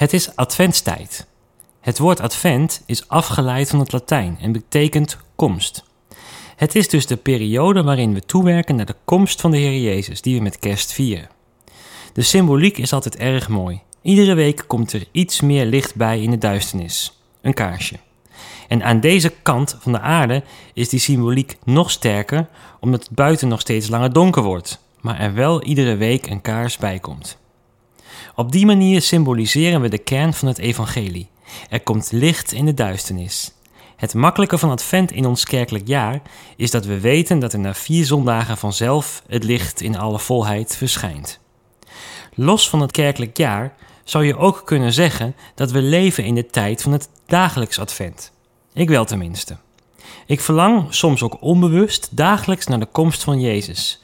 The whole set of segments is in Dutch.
Het is adventstijd. Het woord advent is afgeleid van het Latijn en betekent komst. Het is dus de periode waarin we toewerken naar de komst van de Heer Jezus, die we met kerst vieren. De symboliek is altijd erg mooi. Iedere week komt er iets meer licht bij in de duisternis. Een kaarsje. En aan deze kant van de aarde is die symboliek nog sterker, omdat het buiten nog steeds langer donker wordt, maar er wel iedere week een kaars bij komt. Op die manier symboliseren we de kern van het evangelie. Er komt licht in de duisternis. Het makkelijke van Advent in ons kerkelijk jaar is dat we weten dat er na vier zondagen vanzelf het licht in alle volheid verschijnt. Los van het kerkelijk jaar zou je ook kunnen zeggen dat we leven in de tijd van het dagelijks Advent. Ik wel tenminste. Ik verlang soms ook onbewust dagelijks naar de komst van Jezus.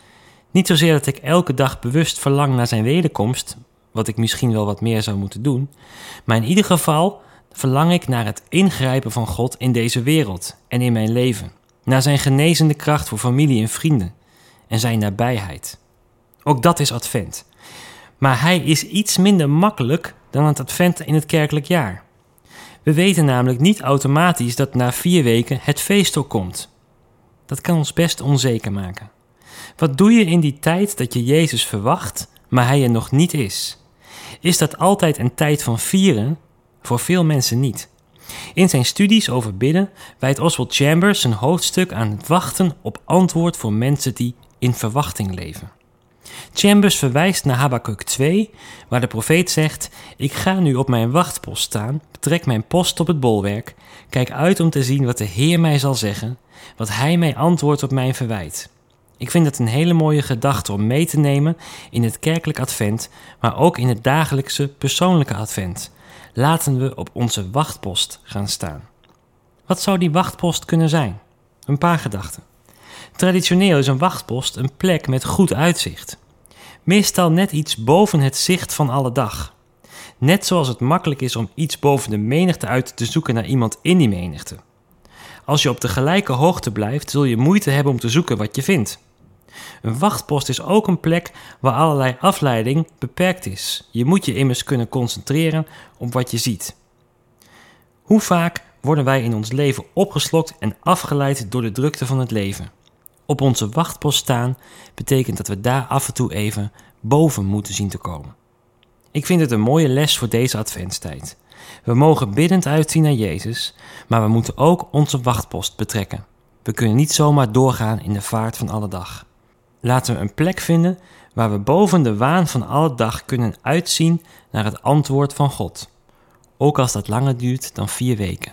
Niet zozeer dat ik elke dag bewust verlang naar zijn wederkomst, wat ik misschien wel wat meer zou moeten doen. Maar in ieder geval verlang ik naar het ingrijpen van God in deze wereld en in mijn leven. Naar zijn genezende kracht voor familie en vrienden en zijn nabijheid. Ook dat is Advent. Maar hij is iets minder makkelijk dan het Advent in het kerkelijk jaar. We weten namelijk niet automatisch dat na vier weken het feest ook komt. Dat kan ons best onzeker maken. Wat doe je in die tijd dat je Jezus verwacht, maar hij er nog niet is? Is dat altijd een tijd van vieren? Voor veel mensen niet. In zijn studies over bidden wijdt Oswald Chambers een hoofdstuk aan het wachten op antwoord voor mensen die in verwachting leven. Chambers verwijst naar Habakkuk 2, waar de profeet zegt: Ik ga nu op mijn wachtpost staan, betrek mijn post op het bolwerk, kijk uit om te zien wat de Heer mij zal zeggen, wat Hij mij antwoordt op mijn verwijt. Ik vind het een hele mooie gedachte om mee te nemen in het kerkelijk advent, maar ook in het dagelijkse persoonlijke advent. Laten we op onze wachtpost gaan staan. Wat zou die wachtpost kunnen zijn? Een paar gedachten. Traditioneel is een wachtpost een plek met goed uitzicht. Meestal net iets boven het zicht van alle dag. Net zoals het makkelijk is om iets boven de menigte uit te zoeken naar iemand in die menigte. Als je op de gelijke hoogte blijft, zul je moeite hebben om te zoeken wat je vindt. Een wachtpost is ook een plek waar allerlei afleiding beperkt is. Je moet je immers kunnen concentreren op wat je ziet. Hoe vaak worden wij in ons leven opgeslokt en afgeleid door de drukte van het leven? Op onze wachtpost staan betekent dat we daar af en toe even boven moeten zien te komen. Ik vind het een mooie les voor deze adventstijd. We mogen biddend uitzien naar Jezus, maar we moeten ook onze wachtpost betrekken. We kunnen niet zomaar doorgaan in de vaart van alle dag. Laten we een plek vinden waar we boven de waan van alle dag kunnen uitzien naar het antwoord van God, ook als dat langer duurt dan vier weken.